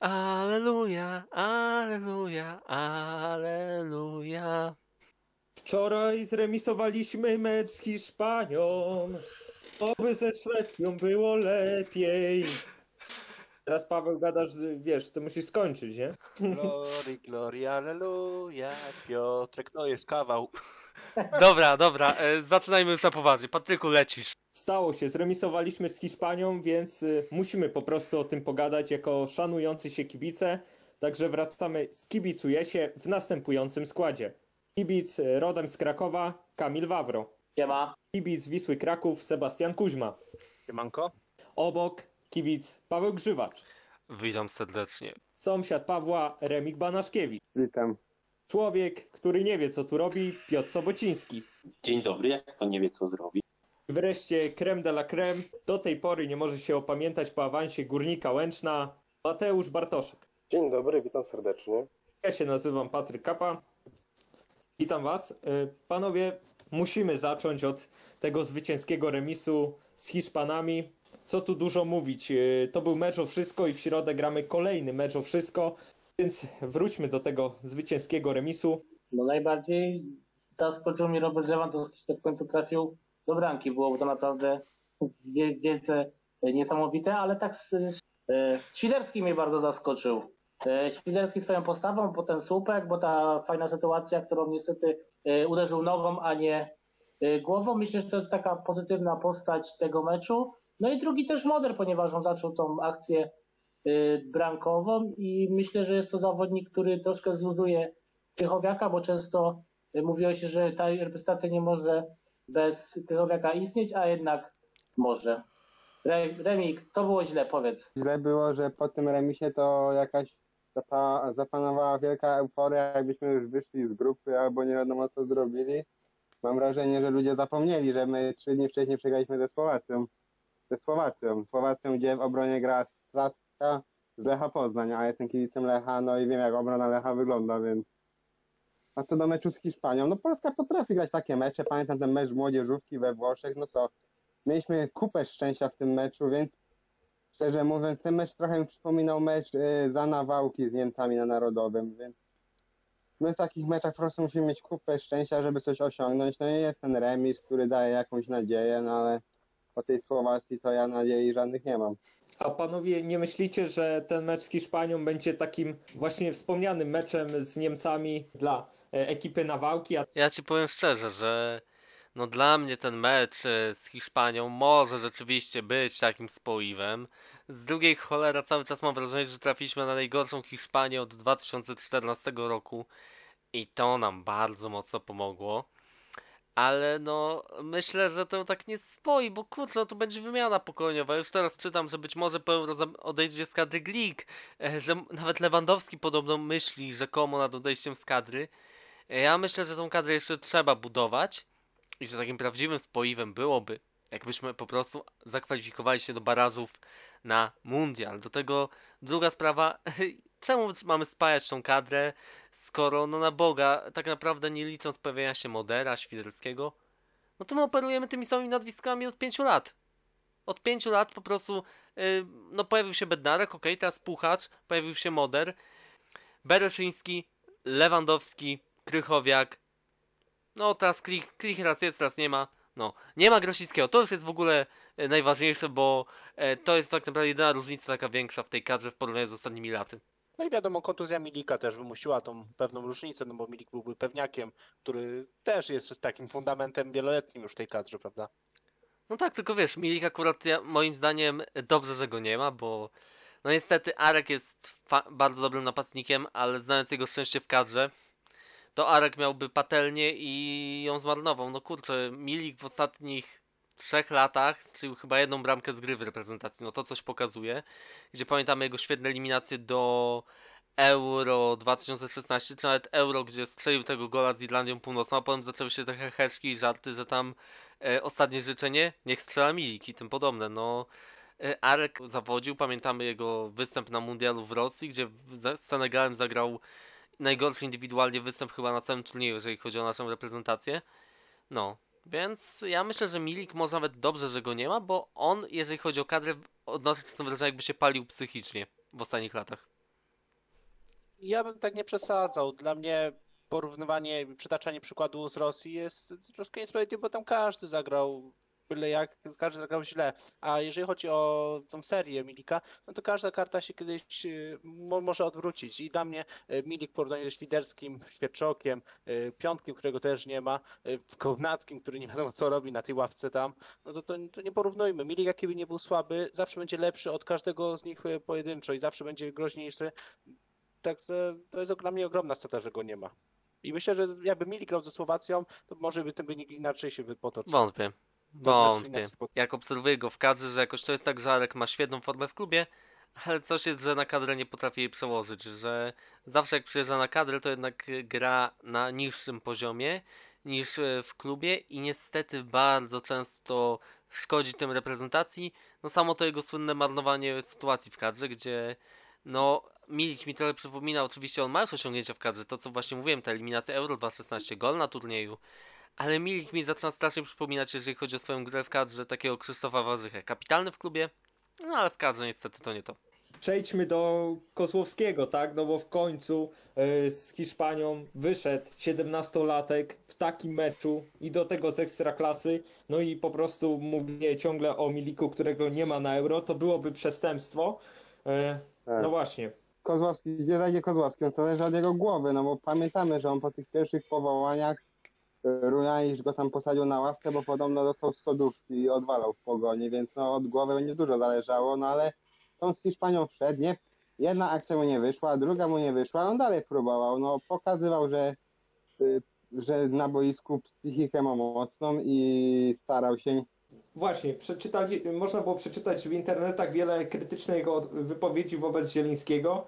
Aleluja, aleluja, aleluja. Wczoraj zremisowaliśmy mecz z Hiszpanią. Oby ze Szwecją było lepiej. Teraz Paweł gadasz, że, wiesz, to musisz skończyć, nie? Glory, glory, aleluja. Piotrek, to jest kawał. Dobra, dobra, e, zaczynajmy już na poważnie. Patryku, lecisz. Stało się, zremisowaliśmy z Hiszpanią, więc y, musimy po prostu o tym pogadać jako szanujący się kibice. Także wracamy z Kibicuję się w następującym składzie. Kibic y, rodem z Krakowa, Kamil Wawro. Siema. Kibic Wisły Kraków, Sebastian Kuźma. Siemanko? Obok kibic Paweł Grzywacz. Witam serdecznie. Sąsiad Pawła, Remik Banaszkiewicz. Witam. Człowiek, który nie wie co tu robi, Piotr Sobociński. Dzień dobry, jak to nie wie co zrobi? I Wreszcie creme de la creme. Do tej pory nie może się opamiętać po awansie Górnika Łęczna, Mateusz Bartoszek. Dzień dobry, witam serdecznie. Ja się nazywam Patryk Kapa. Witam Was. Y, Panowie, musimy zacząć od tego zwycięskiego remisu z Hiszpanami. Co tu dużo mówić? Y, To był mecz o wszystko i w środę gramy kolejny mecz o wszystko. Więc wróćmy do tego zwycięskiego remisu. No najbardziej zaskoczył mnie Robert Lewandowski, że w końcu trafił do bramki. Było to naprawdę wie- wielce e, niesamowite, ale tak e, Świderski mnie bardzo zaskoczył. E, Świderski swoją postawą, potem słupek, bo ta fajna sytuacja, którą niestety uderzył nogą, a nie głową. Myślę, że to jest taka pozytywna postać tego meczu. No i drugi też Moder, ponieważ on zaczął tą akcję bramkową i myślę, że jest to zawodnik, który troszkę zluzuje Krychowiaka, bo często mówiło się, że ta reprezentacja nie może bez Krychowiaka istnieć, a jednak może. Re, Remik, to było źle, powiedz. Źle było, że po tym remisie to jakaś zapa- zapanowała wielka euforia, jakbyśmy już wyszli z grupy albo nie wiadomo co zrobili. Mam wrażenie, że ludzie zapomnieli, że my trzy dni wcześniej przegraliśmy ze Słowacją. Ze Słowacją. Słowacją, gdzie w obronie gra Stratka z Lecha Poznań, a jestem kibicem Lecha, no i wiem jak obrona Lecha wygląda, więc... A co do meczu z Hiszpanią, no Polska potrafi grać takie mecze. Pamiętam ten mecz młodzieżówki we Włoszech, no co, mieliśmy kupę szczęścia w tym meczu, więc szczerze mówiąc, ten mecz trochę mi przypominał mecz y, za nawałki z Niemcami na Narodowym, więc my w takich meczach po prostu musimy mieć kupę szczęścia, żeby coś osiągnąć. No i jest ten remis, który daje jakąś nadzieję, no ale po tej Słowacji to ja nadziei żadnych nie mam. A panowie, nie myślicie, że ten mecz z Hiszpanią będzie takim właśnie wspomnianym meczem z Niemcami dla e, ekipy Nawałki? A Ja ci powiem szczerze, że no dla mnie ten mecz e, z Hiszpanią może rzeczywiście być takim spoiwem. Z drugiej cholera cały czas mam wrażenie, że trafiliśmy na najgorszą Hiszpanię od 2014 roku i to nam bardzo mocno pomogło. Ale no, myślę, że to tak nie spoi, bo kurczę, no to będzie wymiana pokoleniowa. Już teraz czytam, że być może po Euro odejdzie z kadry Glik, e, że nawet Lewandowski podobno myśli rzekomo nad odejściem z kadry. E, Ja myślę, że tą kadrę jeszcze trzeba budować i że takim prawdziwym spoiwem byłoby, jakbyśmy po prostu zakwalifikowali się do barażów na mundial. Do tego druga sprawa, czemu mamy spajać tą kadrę, skoro no na Boga, tak naprawdę nie licząc pojawienia się Modera, Świderskiego, no to my operujemy tymi samymi nazwiskami od pięciu lat. Od pięciu lat po prostu, yy, no pojawił się Bednarek, ok, teraz Puchacz, pojawił się Moder, Bereszyński, Lewandowski, Krychowiak. No teraz Klich, Klich raz jest, raz nie ma. No, nie ma Grosickiego. To już jest w ogóle e, najważniejsze, bo e, to jest tak naprawdę jedyna różnica taka większa w tej kadrze w porównaniu z ostatnimi laty. No i wiadomo, kontuzja Milika też wymusiła tą pewną różnicę, no bo Milik byłby pewniakiem, który też jest takim fundamentem wieloletnim już tej kadrze, prawda? No tak, tylko wiesz, Milik akurat ja, moim zdaniem dobrze, że go nie ma, bo no niestety Arek jest bardzo dobrym napastnikiem, ale znając jego szczęście w kadrze, to Arek miałby patelnię i ją zmarnował. No kurczę, Milik w ostatnich trzech latach strzelił chyba jedną bramkę z gry w reprezentacji. No to coś pokazuje. Gdzie pamiętamy jego świetne eliminacje do Euro 2016, czy nawet Euro, gdzie strzelił tego gola z Irlandią Północną, a potem zaczęły się te heheszki i żarty, że tam e, ostatnie życzenie, niech strzela Milik i tym podobne. No, e, Arek zawodził, pamiętamy jego występ na mundialu w Rosji, gdzie z Senegalem zagrał najgorszy indywidualnie występ chyba na całym turnieju, jeżeli chodzi o naszą reprezentację. No, więc ja myślę, że Milik może nawet dobrze, że go nie ma, bo on, jeżeli chodzi o kadrę, odnoszę czasem wrażenie, jakby się palił psychicznie w ostatnich latach. Ja bym tak nie przesadzał. Dla mnie porównywanie, przytaczanie przykładu z Rosji jest troszkę niesprawiedliwe, bo tam każdy zagrał byle jak, każdy zagrał źle. A jeżeli chodzi o tą serię Milika, no to każda karta się kiedyś y, mo może odwrócić. I dla mnie y, Milik w porównaniu ze Świderskim, Świerczokiem, y, Piątkiem, którego też nie ma, Kołnackim, który nie wiadomo co robi na tej ławce tam, no to, to, to nie porównujmy. Milik jakiby nie był słaby, zawsze będzie lepszy od każdego z nich pojedynczo i zawsze będzie groźniejszy. Także to jest dla mnie ogromna strata, że go nie ma. I myślę, że jakby Milik grał ze Słowacją, to może by ten wynik inaczej się potoczył. Wątpię. Wątpię. Jak obserwuję go w kadrze, że jakoś to jest tak, że Arek ma świetną formę w klubie, ale coś jest, że na kadrę nie potrafi jej przełożyć, że zawsze jak przyjeżdża na kadrę, to jednak gra na niższym poziomie niż y, w klubie i niestety bardzo często szkodzi tym reprezentacji. No samo to jego słynne marnowanie sytuacji w kadrze, gdzie no Milik mi trochę przypomina, oczywiście on ma już osiągnięcia w kadrze, to co właśnie mówiłem, ta eliminacja Euro 2016, gol na turnieju, ale Milik mi zaczyna strasznie przypominać, jeżeli chodzi o swoją grę w kadrze, takiego Krzysztofa Warzychę. Kapitalny w klubie, no ale w kadrze niestety to nie to. Przejdźmy do Kozłowskiego, tak? No bo w końcu e, z Hiszpanią wyszedł 17-latek w takim meczu i do tego z ekstraklasy. No i po prostu mówię ciągle o Miliku, którego nie ma na euro, to byłoby przestępstwo. Tak. no właśnie. Kozłowski, gdzie zajdzie Kozłowski? To zależy od jego głowy, no bo pamiętamy, że on po tych pierwszych powołaniach Runaisz go tam posadził na ławkę, bo podobno dostał stodówki i odwalał w pogoni, więc no od głowy będzie dużo zależało, no ale tą z Hiszpanią wszedł, nie? Jedna akcja mu nie wyszła, druga mu nie wyszła, on dalej próbował, no pokazywał, że, y, że na boisku psychikę ma mocną i starał się Właśnie, przeczytali, można było przeczytać w internetach wiele krytycznych wypowiedzi wobec Zielińskiego.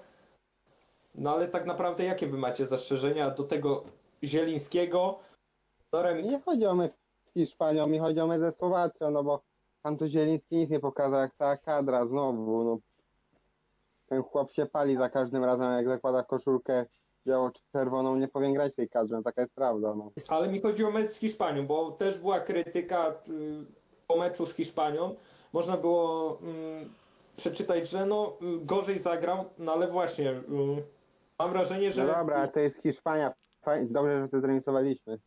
No ale tak naprawdę jakie wy macie zastrzeżenia do tego Zielińskiego? Remi, Nie chodzi o mecz z Hiszpanią, mi chodzi o mecz ze Słowacją, no bo tam tu Zieliński nic nie pokazał, jak cała kadra znowu, no. Ten chłop się pali za każdym razem, jak zakłada koszulkę biało-czerwoną, nie powinien grać tej kadrze, no taka jest prawda, no. ale mi chodzi o mecz z Hiszpanią, bo też była krytyka y, po meczu z Hiszpanią. Można było mm, przeczytać, że no y, gorzej zagrał, no ale właśnie y, mam wrażenie, że... No dobra, to jest Hiszpania, Faj- dobrze, że to zremisowaliśmy.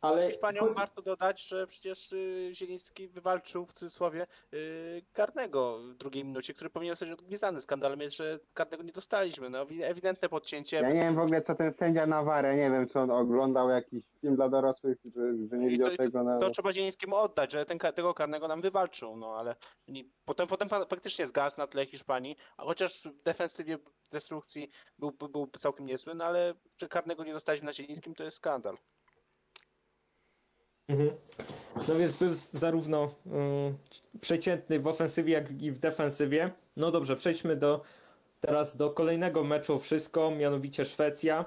Ale Z Hiszpanią chodzi- warto dodać, że przecież y, Zieliński wywalczył w cudzysłowie y, karnego w drugiej minucie, który powinien zostać odgwizdany. Skandalem jest, że karnego nie dostaliśmy. No, wi- ewidentne podcięcie. Ja nie wiem w ogóle, co ten sędzia na warę, nie wiem, czy on oglądał jakiś film dla dorosłych, że, że nie I widział to- tego na... To trzeba Zielińskiemu oddać, że ten, tego karnego nam wywalczył, no ale nie, potem, potem faktycznie zgasł na tle Hiszpanii, a chociaż w defensywie destrukcji był, był całkiem niezły, no ale że karnego nie dostaliśmy na Zielińskim, to jest skandal. Mhm. No więc był zarówno y, przeciętny w ofensywie, jak i w defensywie. No dobrze, przejdźmy do teraz do kolejnego meczu wszystko, mianowicie Szwecja.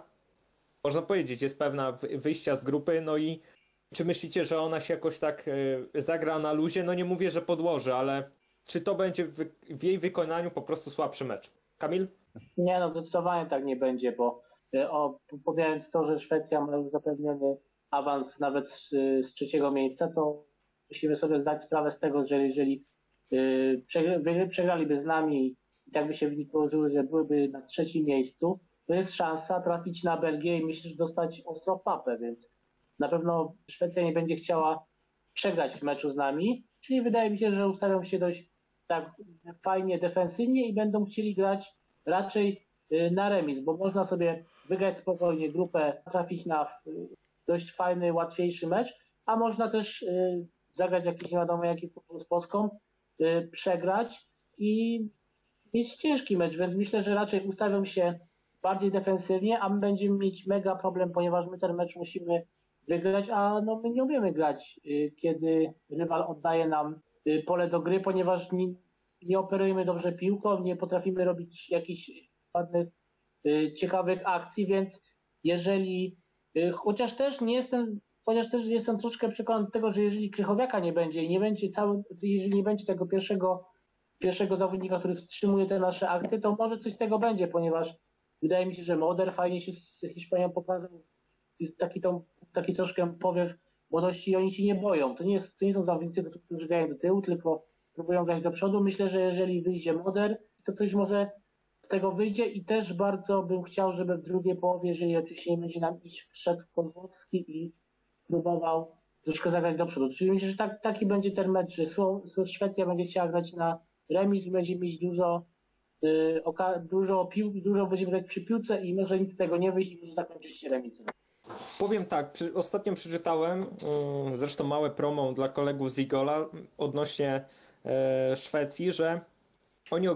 Można powiedzieć, jest pewna wy- wyjścia z grupy, no i czy myślicie, że ona się jakoś tak y, zagra na luzie? No nie mówię, że podłoży, ale czy to będzie w, w jej wykonaniu po prostu słabszy mecz? Kamil? Nie, no zdecydowanie tak nie będzie, bo e, o, pomijając to, że Szwecja ma już zapewniony awans nawet z, z trzeciego miejsca, to musimy sobie zdać sprawę z tego, że jeżeli y, wy- przegraliby z nami i tak by się wyniki położyły, że byłyby na trzecim miejscu, to jest szansa trafić na Belgię i myślę, że dostać ostro papę, więc na pewno Szwecja nie będzie chciała przegrać w meczu z nami, czyli wydaje mi się, że ustawią się dość tak fajnie defensywnie i będą chcieli grać raczej y, na remis, bo można sobie wygrać spokojnie grupę, trafić na y, dość fajny, łatwiejszy mecz, a można też y, zagrać jakiś nie wiadomo jaki z Polską, y, przegrać i mieć ciężki mecz, więc myślę, że raczej ustawią się bardziej defensywnie, a my będziemy mieć mega problem, ponieważ my ten mecz musimy wygrać, a no my nie umiemy grać, y, kiedy rywal oddaje nam pole do gry, ponieważ nie, nie operujemy dobrze piłką, nie potrafimy robić jakichś ładnych, ciekawych akcji, więc jeżeli, chociaż też nie jestem, chociaż też jestem troszkę przekonany tego, że jeżeli Krychowiaka nie będzie i nie będzie cały, jeżeli nie będzie tego pierwszego, pierwszego zawodnika, który wstrzymuje te nasze akty, to może coś z tego będzie, ponieważ wydaje mi się, że Moder fajnie się z Hiszpanią pokazał, jest taki, tą, taki troszkę powiew młodości i oni się nie boją. To nie, jest, to nie są zawodnicy, którzy grają do tyłu, tylko próbują grać do przodu. Myślę, że jeżeli wyjdzie Moder, to ktoś może z tego wyjdzie i też bardzo bym chciał, żeby w drugiej połowie, jeżeli oczywiście nie będzie nam iść, wszedł Kozłowski i próbował troszkę zagrać do przodu. Czyli myślę, że tak, taki będzie ten mecz, że Szwecja będzie chciała grać na remis będzie mieć dużo y, oka- dużo pił, dużo będziemy grać przy piłce i może nic z tego nie wyjść i może zakończyć się remisem. Powiem tak, przy, ostatnio przeczytałem, y, zresztą małe promo dla kolegów z Igola odnośnie e, Szwecji, że oni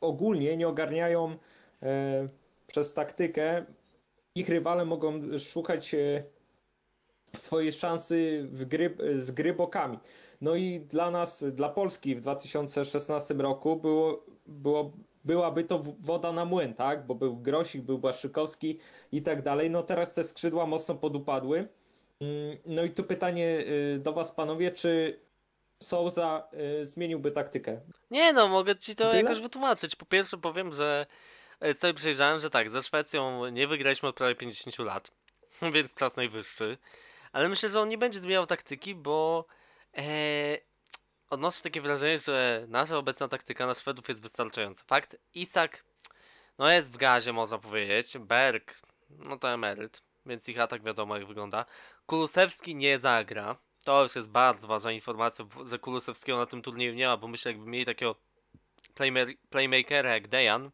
ogólnie nie ogarniają e, przez taktykę, ich rywale mogą szukać e, swojej szansy w gry, z gry bokami. No i dla nas, dla Polski w 2016 roku było, było, byłaby to woda na młyn, tak? Bo był Grosik, był Błaszczykowski i tak dalej. No teraz te skrzydła mocno podupadły. Mm, No i tu pytanie y, do was panowie, czy Souza y, zmieniłby taktykę? Nie no, mogę ci to Tyle? jakoś wytłumaczyć. Po pierwsze powiem, że e, sobie przejrzałem, że tak, ze Szwecją nie wygraliśmy od prawie 50 lat, więc czas najwyższy. Ale myślę, że on nie będzie zmieniał taktyki, bo e, odnoszę takie wrażenie, że nasza obecna taktyka na Szwedów jest wystarczająca. Fakt, Isak no jest w gazie, można powiedzieć. Berg, no to emeryt, więc ich atak wiadomo jak wygląda. Kulusewski nie zagra. To już jest bardzo ważna informacja, że Kulusewskiego na tym turnieju nie ma, bo myślę, jakby mieli takiego playma- playmakera jak Dejan,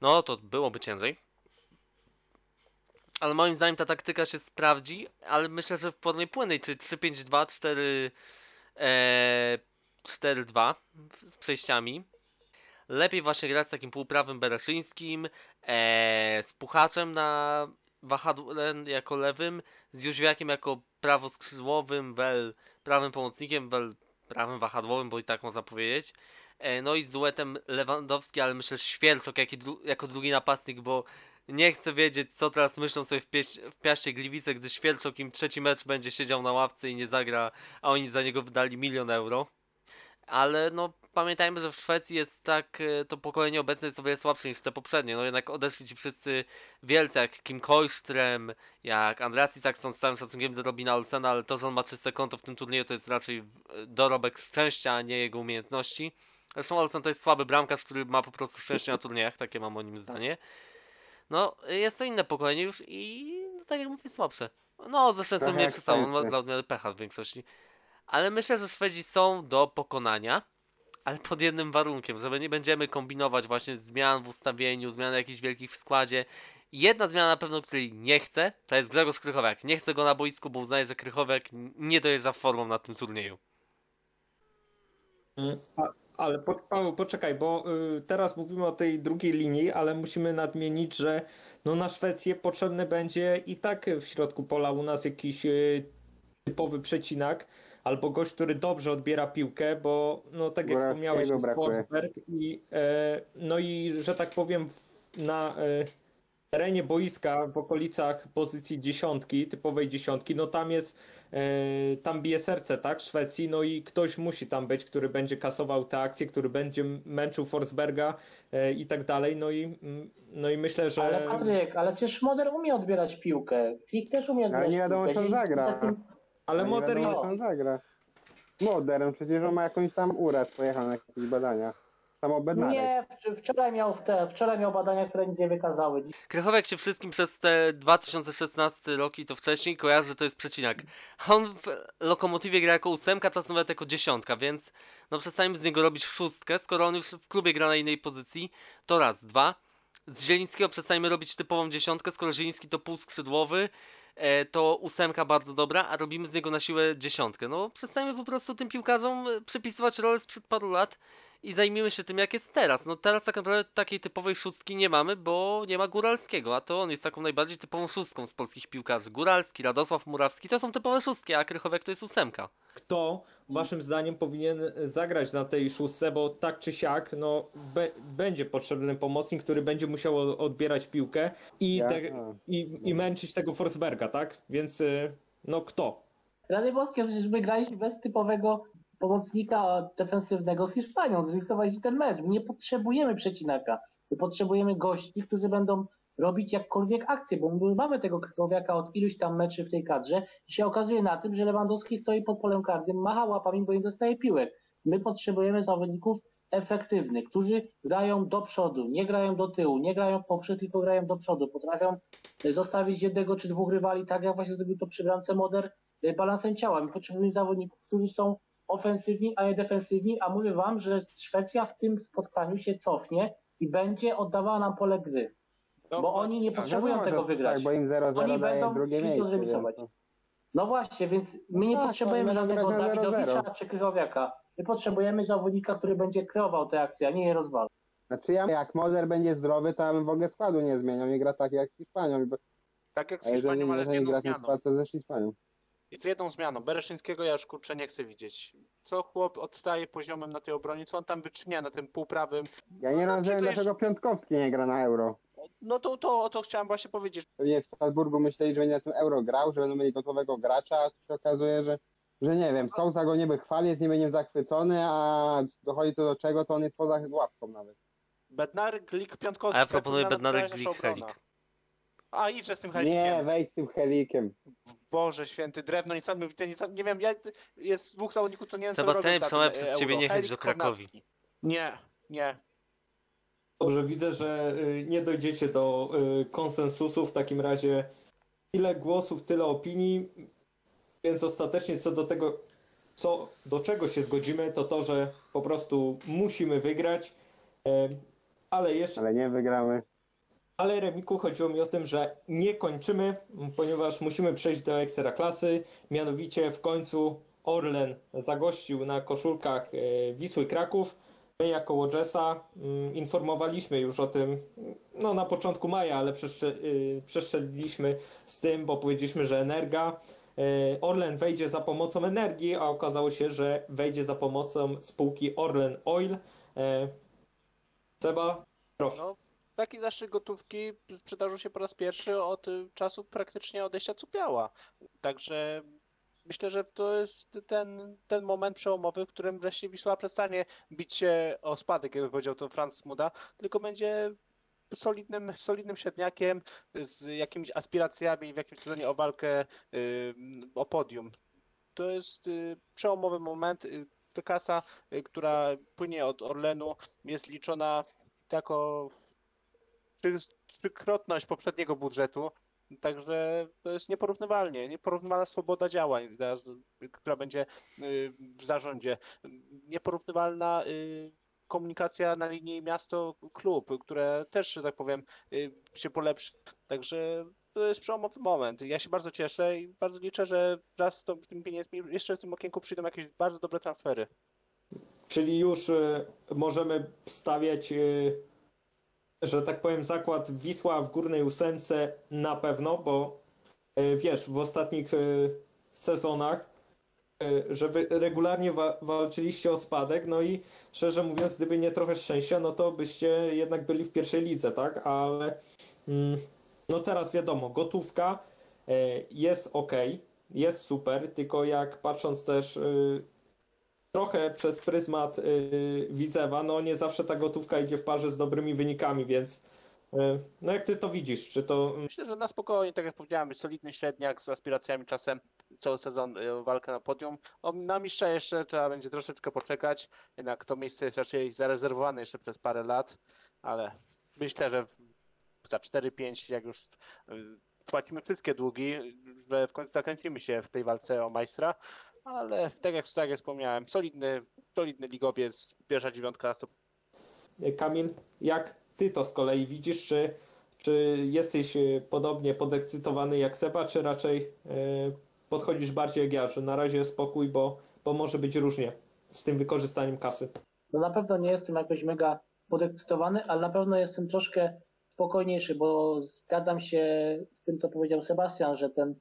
no to byłoby ciężej. Ale moim zdaniem ta taktyka się sprawdzi, ale myślę, że w formie płynnej, czyli 3-5-2, 4 e, 4-2 z przejściami. Lepiej właśnie grać z takim półprawym Bereszyńskim, e, z Puchaczem na wahadle jako lewym, z Jóźwiakiem jako prawoskrzydłowym, Wel prawym pomocnikiem, Wel prawym wahadłowym, bo i tak można powiedzieć. E, no i z duetem Lewandowski, ale myślę Świerczok jak dru jako drugi napastnik, bo nie chcę wiedzieć, co teraz myślą sobie w, w Piaście Gliwice, gdy Świerczok im trzeci mecz będzie siedział na ławce i nie zagra, a oni za niego wydali milion euro. Ale no pamiętajmy, że w Szwecji jest tak, e, to pokolenie obecne jest o wiele słabsze niż te poprzednie. No jednak odeszli ci wszyscy wielcy, jak Kim Koistrem, jak Andreas Isaksson z całym szacunkiem do Robina Olsena, ale to, że on ma czyste konto w tym turnieju, to jest raczej e, dorobek szczęścia, a nie jego umiejętności. Zresztą Olsen to jest słaby bramkarz, który ma po prostu szczęście na turniejach, takie mam o nim zdanie. No, jest to inne pokolenie już i no, tak jak mówię, słabsze. No, ze Szwecją Trochę nie jak przestało, on ma dla odmiany pecha w większości. Ale myślę, że Szwedzi są do pokonania, ale pod jednym warunkiem, że nie będziemy kombinować właśnie zmian w ustawieniu, zmian jakichś wielkich w składzie. Jedna zmiana na pewno, której nie chcę, to jest Grzegorz Krychowiak. Nie chcę go na boisku, bo uznaję, że Krychowiak nie dojeżdża formą na tym turnieju. A, ale po, Paweł, poczekaj, bo y, teraz mówimy o tej drugiej linii, ale musimy nadmienić, że no na Szwecję potrzebny będzie i tak w środku pola u nas jakiś y, typowy przecinak, albo gość, który dobrze odbiera piłkę, bo no tak jak wspomniałeś, jest. Forsberg i e, no i że tak powiem w, na e, terenie boiska w okolicach pozycji dziesiątki, typowej dziesiątki, no tam jest, e, tam bije serce, tak, Szwecji, no i ktoś musi tam być, który będzie kasował te akcje, który będzie męczył Forsberga e, i tak dalej, no i, mm, no i myślę, że... Ale Patryk, ale przecież Moder umie odbierać piłkę. Klik też umie odbierać Ale nie wiadomo, piłkę. czy on Jeżeli zagra. takim- Ale nie Moder wiadomo, jest- jak on zagra. Modern, przecież on ma jakąś tam uraz, pojechał na jakieś badania. Samo Bednarek. Nie, wcz- wczoraj miał, w te, wczoraj miał badania, które nic nie wykazały. Krychowiak się wszystkim przez te 2016 roki to wcześniej kojarzy, że to jest przecinak. A On w Lokomotywie gra jako ósemka, czasem nawet jako dziesiątka, więc no przestańmy z niego robić szóstkę, skoro on już w klubie gra na innej pozycji, to raz, dwa. Z Zielińskiego przestańmy robić typową dziesiątkę, skoro Zieliński to półskrzydłowy, to ósemka bardzo dobra, a robimy z niego na siłę dziesiątkę. No przestańmy po prostu tym piłkarzom e, przypisywać rolę sprzed paru lat i zajmijmy się tym, jak jest teraz. No teraz tak naprawdę takiej typowej szóstki nie mamy, bo nie ma Góralskiego, a to on jest taką najbardziej typową szóstką z polskich piłkarzy. Góralski, Radosław Murawski to są typowe szóstki, a Krychowiak to jest ósemka. kto waszym zdaniem powinien zagrać na tej szóstce, bo tak czy siak, no be, będzie potrzebny pomocnik, który będzie musiał odbierać piłkę i, Ja? te, i, i męczyć tego Forsberga, tak? Więc y, no kto? Rady Boskie, przecież my graliśmy bez typowego pomocnika defensywnego z Hiszpanią, zlikwidowaliśmy ten mecz. My nie potrzebujemy przecinaka. My potrzebujemy gości, którzy będą robić jakkolwiek akcję, bo my mamy tego Krakowiaka od iluś tam meczy w tej kadrze i się okazuje na tym, że Lewandowski stoi pod polem karnym, macha łapami, bo nie dostaje piłek. My potrzebujemy zawodników efektywnych, którzy grają do przodu, nie grają do tyłu, nie grają poprzez, tylko grają do przodu. Potrafią y, zostawić jednego czy dwóch rywali, tak jak właśnie zrobił to przy bramce Moder, y, balansem ciała. My potrzebujemy zawodników, którzy są ofensywni, a nie defensywni, a mówię wam, że Szwecja w tym spotkaniu się cofnie i będzie oddawała nam pole gry. Bo oni nie tak. potrzebują Wiadomo, tego że wygrać. Tak, bo im 0-0 Oni daje będą drugie szli to miejsce. zremisować. No właśnie, więc my nie Tak, potrzebujemy będą żadnego grać na 0-0. Dawidowicza czy Krychowiaka. My potrzebujemy zawodnika, który będzie kreował te akcje, a nie je rozwalał. Znaczy ja, jak Mozer będzie zdrowy, to ja bym w ogóle składu nie zmieniał, nie gra tak jak z Hiszpanią. Bo, Tak jak z Hiszpanią, ale z jedną zmianą. skład, to ze Hiszpanią. Z jedną zmianą. Bereszyńskiego ja już kurczę nie chcę widzieć. Co chłop odstaje poziomem na tej obronie, co on tam wyczynia na tym półprawym. Ja nie No, rozumiem, dlaczego dlaczego Piątkowski nie gra na Euro. No to, to, to chciałem właśnie powiedzieć. Pewnie w Strasburgu myśleli, że będzie na tym Euro grał, że będą mieli gotowego gracza, a się okazuje, że, że nie wiem, Sousa go niby chwali, jest niby nim zachwycony, a dochodzi to do czego, to on jest poza łapką nawet. Bednar, Glik, Piątkowski. A ja tak proponuję powinna Bednarek, Glik, obrona. Helik. A idźże z tym Nie, helikiem. wejdź z tym helikiem. Boże święty, drewno niesamowite, niesam... nie wiem, ja... jest dwóch zawodników, co nie wiem co robią na przemawiam tym, przez e, ciebie nie chęć do Krakowi. Kornacki. Nie, nie. Dobrze, widzę, że y, nie dojdziecie do y, konsensusu. W takim razie ile głosów, tyle opinii. Więc ostatecznie co do tego, co do czego się zgodzimy, to to, że po prostu musimy wygrać. E, Ale jeszcze Ale nie wygramy. Ale Remiku chodziło mi o tym, że nie kończymy, ponieważ musimy przejść do ekstraklasy. Mianowicie w końcu Orlen zagościł na koszulkach e, Wisły Kraków. My jako Łodżesa mm, informowaliśmy już o tym no, na początku maja, ale y, przestrzeliliśmy z tym, bo powiedzieliśmy, że Energa e, Orlen wejdzie za pomocą energii, a okazało się, że wejdzie za pomocą spółki Orlen Oil. E, Seba, proszę. Taki zastrzyk gotówki przydarzył się po raz pierwszy od y, czasu praktycznie odejścia Cupiała. Także myślę, że to jest ten, ten moment przełomowy, w którym wreszcie Wisła przestanie bić się o spadek, jakby powiedział to Franz Smuda, tylko będzie solidnym, solidnym średniakiem z jakimiś aspiracjami w jakimś sezonie o walkę y, o podium. To jest y, przełomowy moment. Ta kasa, która płynie od Orlenu, jest liczona jako trzy- trzykrotność poprzedniego budżetu. Także to jest nieporównywalnie, nieporównywalna swoboda działań, która będzie y, w zarządzie. Nieporównywalna y, komunikacja na linii miasto-klub, które też, że tak powiem, y, się polepszy. Także to jest przełomowy moment. Ja się bardzo cieszę i bardzo liczę, że wraz z tymi pieniędzmi jeszcze w tym okienku przyjdą jakieś bardzo dobre transfery. Czyli już możemy stawiać, że tak powiem, zakład Wisła w górnej ósemce na pewno, bo y, wiesz, w ostatnich y, sezonach, y, że wy regularnie wa walczyliście o spadek, no i szczerze mówiąc, gdyby nie trochę szczęścia, no to byście jednak byli w pierwszej lidze, tak? Ale mm, no teraz wiadomo, gotówka jest ok, jest super, tylko jak patrząc też trochę przez pryzmat yy, Widzewa, no nie zawsze ta gotówka idzie w parze z dobrymi wynikami, więc yy, no jak ty to widzisz? Czy to mm, Myślę, że na spokojnie, tak jak powiedziałem, solidny średniak z aspiracjami czasem cały sezon y, o walkę na podium. O, na mistrza jeszcze trzeba będzie troszeczkę poczekać, jednak to miejsce jest raczej zarezerwowane jeszcze przez parę lat, ale myślę, że za 4-5, jak już y, płacimy wszystkie długi, że w końcu zakręcimy się w tej walce o majstra, ale tak jak, tak jak wspomniałem, solidny, solidny ligowiec, pierwsza dziewiątka, yy, Kamil, jak ty to z kolei widzisz? Czy, czy jesteś yy, podobnie podekscytowany jak Seba, czy raczej yy, podchodzisz bardziej jak ja, że na razie spokój, bo, bo może być różnie z tym wykorzystaniem kasy? No na pewno nie jestem jakoś mega podekscytowany, ale na pewno jestem troszkę spokojniejszy, bo zgadzam się z tym, co powiedział Sebastian, że ten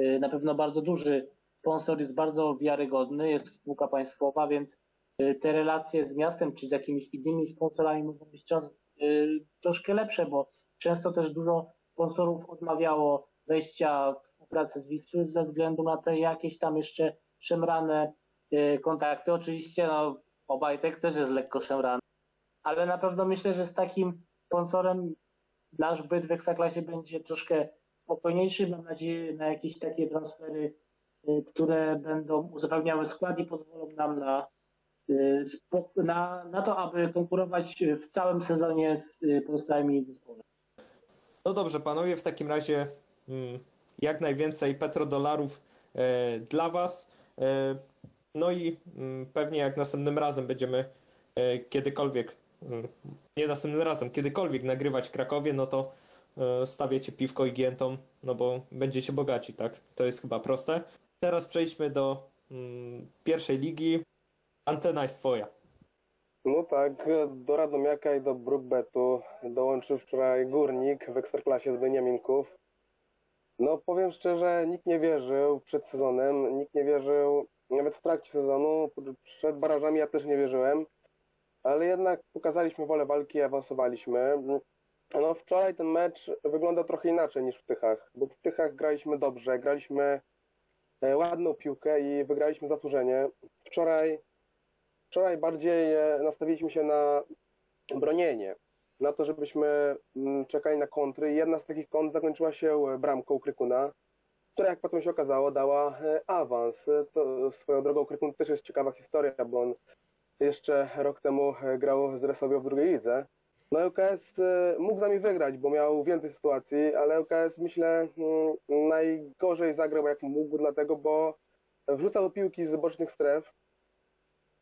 y, na pewno bardzo duży sponsor jest bardzo wiarygodny, jest spółka państwowa, więc y, te relacje z miastem czy z jakimiś innymi sponsorami mogą być czas, y, troszkę lepsze, bo często też dużo sponsorów odmawiało wejścia w współpracę z Wisły ze względu na te jakieś tam jeszcze szemrane y, kontakty. Oczywiście no, Obajtek też jest lekko szemrany, ale na pewno myślę, że z takim sponsorem nasz byt w Ekstraklasie będzie troszkę spokojniejszy. Mam nadzieję na jakieś takie transfery, które będą uzupełniały skład i pozwolą nam na y, na, na to, aby konkurować w całym sezonie z y, pozostałymi zespołami. No dobrze, panowie, w takim razie mm, jak najwięcej petrodolarów e, dla was. E, no i mm, pewnie jak następnym razem będziemy e, kiedykolwiek, mm, nie następnym razem, kiedykolwiek nagrywać w Krakowie, no to stawiacie piwko i giętą, no bo będziecie bogaci, tak? To jest chyba proste. Teraz przejdźmy do mm, pierwszej ligi. Antena jest twoja. No tak, do Radomiaka i do Brookbetu dołączył wczoraj Górnik w Ekstraklasie z Beniaminków. No powiem szczerze, nikt nie wierzył przed sezonem, nikt nie wierzył nawet w trakcie sezonu, przed barażami ja też nie wierzyłem, ale jednak pokazaliśmy wolę walki i awansowaliśmy. No wczoraj ten mecz wyglądał trochę inaczej niż w Tychach, bo w Tychach graliśmy dobrze, graliśmy ładną piłkę i wygraliśmy zasłużenie. Wczoraj Wczoraj bardziej e, nastawiliśmy się na bronienie, na to, żebyśmy mm, czekali na kontry. Jedna z takich kont zakończyła się e, bramką Krykuna, która jak potem się okazało dała e, awans. E, To swoją drogą Krykun też jest ciekawa historia, bo on jeszcze rok temu e, grał z Resowią w drugiej lidze. No LKS e, mógł z nami wygrać, bo miał więcej sytuacji, ale LKS myślę mm, najgorzej zagrał jak mógł, dlatego bo wrzucał piłki z bocznych stref,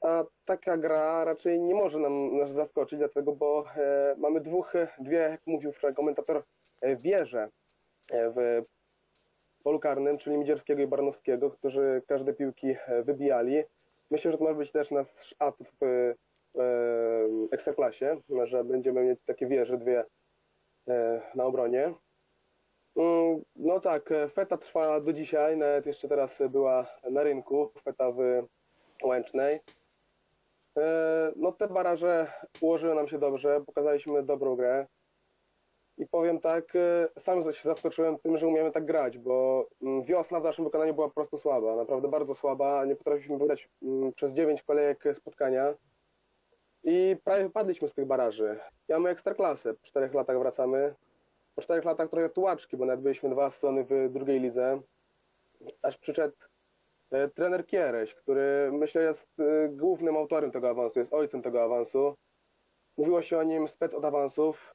a taka gra raczej nie może nam nas zaskoczyć, dlatego bo e, mamy dwóch, dwie, jak mówił wczoraj komentator, e, wieże e, w polu karnym, czyli Midzierskiego i Baranowskiego, którzy każde piłki wybijali. Myślę, że to może być też nasz atut w Ekstraklasie, że będziemy mieć takie wieże, dwie e, na obronie. Mm, No tak, e, feta trwa do dzisiaj, nawet jeszcze teraz była na rynku, feta w Łęcznej. E, No te baraże ułożyły nam się dobrze, pokazaliśmy dobrą grę. I powiem tak, sam się zaskoczyłem tym, że umiemy tak grać, bo mm, wiosna w naszym wykonaniu była po prostu słaba, naprawdę bardzo słaba. Nie potrafiliśmy wygrać mm, przez 9 kolejek spotkania i prawie wypadliśmy z tych baraży. Ja mamy ekstraklasę, po 4 latach wracamy. Po 4 latach trochę tułaczki, bo nawet byliśmy dwa sezony w drugiej lidze. Aż przyszedł E, trener Kiereś, który myślę jest e, głównym autorem tego awansu, jest ojcem tego awansu. Mówiło się o nim spec od awansów.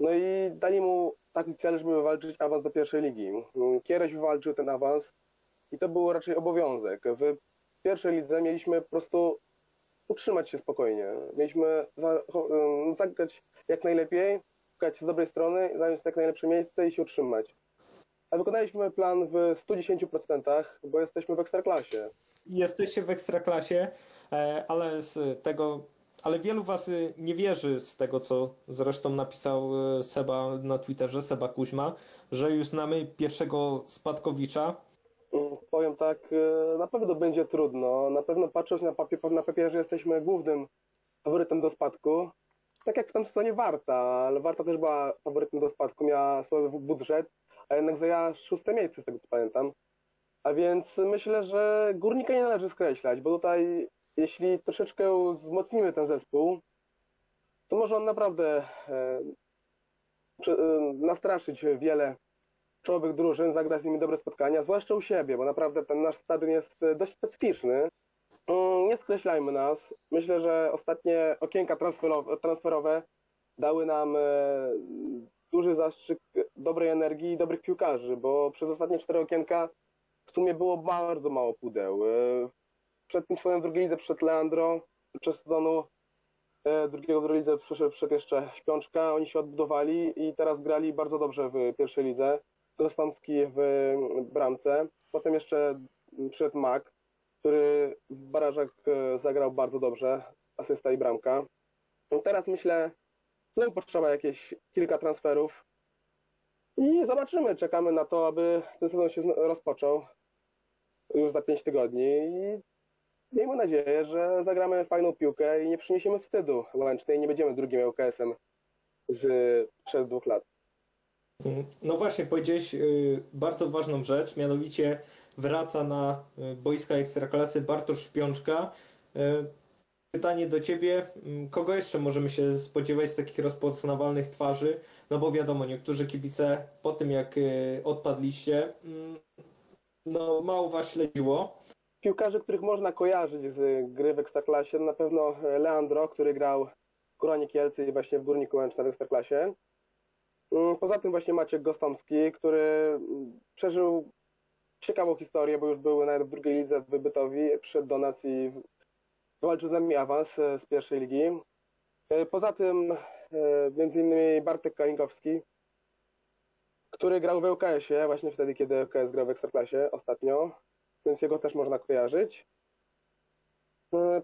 No i dali mu taki cel, żeby wywalczyć awans do pierwszej ligi. Kiereś wywalczył ten awans i to był raczej obowiązek. W pierwszej lidze mieliśmy po prostu utrzymać się spokojnie. Mieliśmy za, zagrać jak najlepiej, szukać z dobrej strony, zająć jak najlepsze miejsce i się utrzymać. A wykonaliśmy plan w 110%, bo jesteśmy w ekstraklasie. jesteście w ekstraklasie, e, ale z tego, ale wielu was y, nie wierzy z tego, co zresztą napisał y, Seba na Twitterze, Seba Kuźma, że już znamy pierwszego spadkowicza. Tak, e, na pewno będzie trudno. Na pewno patrząc na, papier, na papierze jesteśmy głównym faworytem do spadku. Tak jak w tym sezonie Warta, ale Warta też była faworytem do spadku, miała słaby budżet, a jednak zajęła szóste miejsce z tego co pamiętam. A więc myślę, że Górnika nie należy skreślać, bo tutaj jeśli troszeczkę wzmocnimy ten zespół, to może on naprawdę e, e, nastraszyć wiele czołowych drużyn, zagrać z nimi dobre spotkania, zwłaszcza u siebie, bo naprawdę ten nasz stadion jest e, dość specyficzny. Mm, Nie skreślajmy nas. Myślę, że ostatnie okienka transferowe, dały nam e, duży zastrzyk dobrej energii i dobrych piłkarzy, bo przez ostatnie cztery okienka w sumie było bardzo mało pudeł. E, Przed tym sezonem drugiej lidze przyszedł Leandro, przez sezonu drugiego drugiej lidze przyszedł jeszcze Śpiączka, oni się odbudowali i teraz grali bardzo dobrze w pierwszej lidze. Gostomski w bramce, potem jeszcze przyszedł Mak, który w barażach e, zagrał bardzo dobrze, asysta i bramka. No Teraz myślę, znowu potrzeba jakieś kilka transferów i zobaczymy, czekamy na to, aby ten sezon się rozpoczął już za 5 tygodni i miejmy nadzieję, że zagramy fajną piłkę i nie przyniesiemy wstydu Łęcznej i nie będziemy drugim LKS-em z przed dwóch lat. Mm, No właśnie, powiedziałeś y, bardzo ważną rzecz, mianowicie wraca na y, boiska ekstraklasy Bartosz Szpiączka. Y, Pytanie do Ciebie, mm, kogo jeszcze możemy się spodziewać z takich rozpoznawalnych twarzy? No bo wiadomo, niektórzy kibice po tym jak odpadliście, mm, no mało Was śledziło. piłkarzy, których można kojarzyć z gry w Ekstraklasie, na pewno Leandro, który grał w Koronie Kielce i właśnie w Górniku Łęczna w Ekstraklasie. Mm, Poza tym właśnie Maciek Gostomski, który mm, przeżył ciekawą historię, bo już był nawet w drugiej lidze w Bytowi, przyszedł do nas i walczył z nami awans e, z pierwszej ligi. E, Poza tym e, między innymi Bartek Kalinkowski, który grał w ŁKS-ie właśnie wtedy, kiedy ŁKS grał w Ekstraklasie ostatnio, więc jego też można kojarzyć.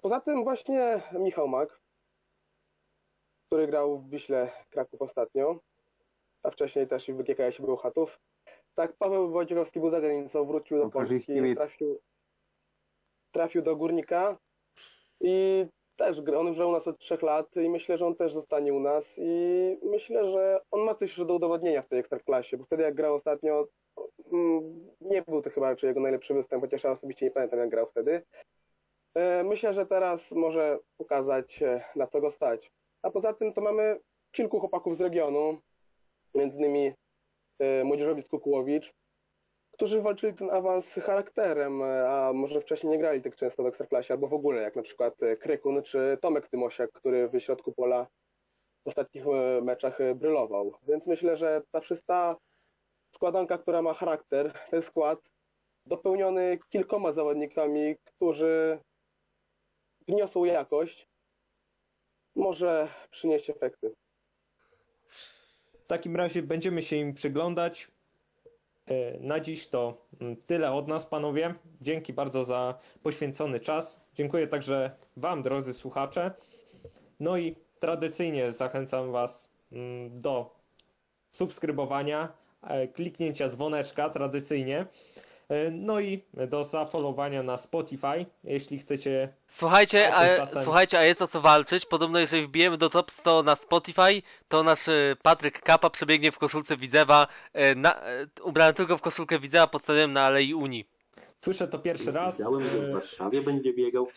Poza tym właśnie Michał Mak, który grał w Wiśle Kraków ostatnio, a wcześniej też w GKS-ie był Chatów. Tak, Paweł Wojciechowski był za granicą, wrócił do Polski, trafił, trafił do Górnika i też on już u nas od trzech lat i myślę, że on też zostanie u nas i myślę, że on ma coś do udowodnienia w tej ekstraklasie, bo wtedy jak grał ostatnio, mm, nie był to chyba raczej jego najlepszy występ, chociaż ja osobiście nie pamiętam jak grał wtedy. E, Myślę, że teraz może pokazać na co go stać. A poza tym to mamy kilku chłopaków z regionu, między innymi e, młodzieżowiec Kukułowicz, którzy walczyli ten awans charakterem, e, a może wcześniej nie grali tak często w Ekstraklasie, albo w ogóle, jak na przykład e, Krykun czy Tomek Tymosiak, który w środku pola w ostatnich meczach brylował. Więc myślę, że ta wszystka składanka, która ma charakter, ten skład, dopełniony kilkoma zawodnikami, którzy wniosą jakość, może przynieść efekty. Takim razie będziemy się im przyglądać. E, Na dziś to mm, tyle od nas, panowie. Dzięki bardzo za poświęcony czas. Dziękuję także Wam, drodzy słuchacze. No i tradycyjnie zachęcam Was mm, do subskrybowania, e, kliknięcia dzwoneczka tradycyjnie. E, No i do zafollowowania na Spotify, jeśli chcecie Słuchajcie, A tymczasem- słuchajcie, a jest o co walczyć. Podobno jeżeli wbijemy do top 100 na Spotify, to nasz e, Patryk Kapa przebiegnie w koszulce Widzewa, e, na, ubrany tylko w koszulkę Widzewa pod stadionem na Alei Unii. Słyszę to pierwszy raz. Wiedziałem, że w Warszawie będzie biegał.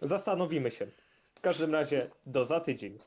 zastanowimy się. W każdym razie do za tydzień.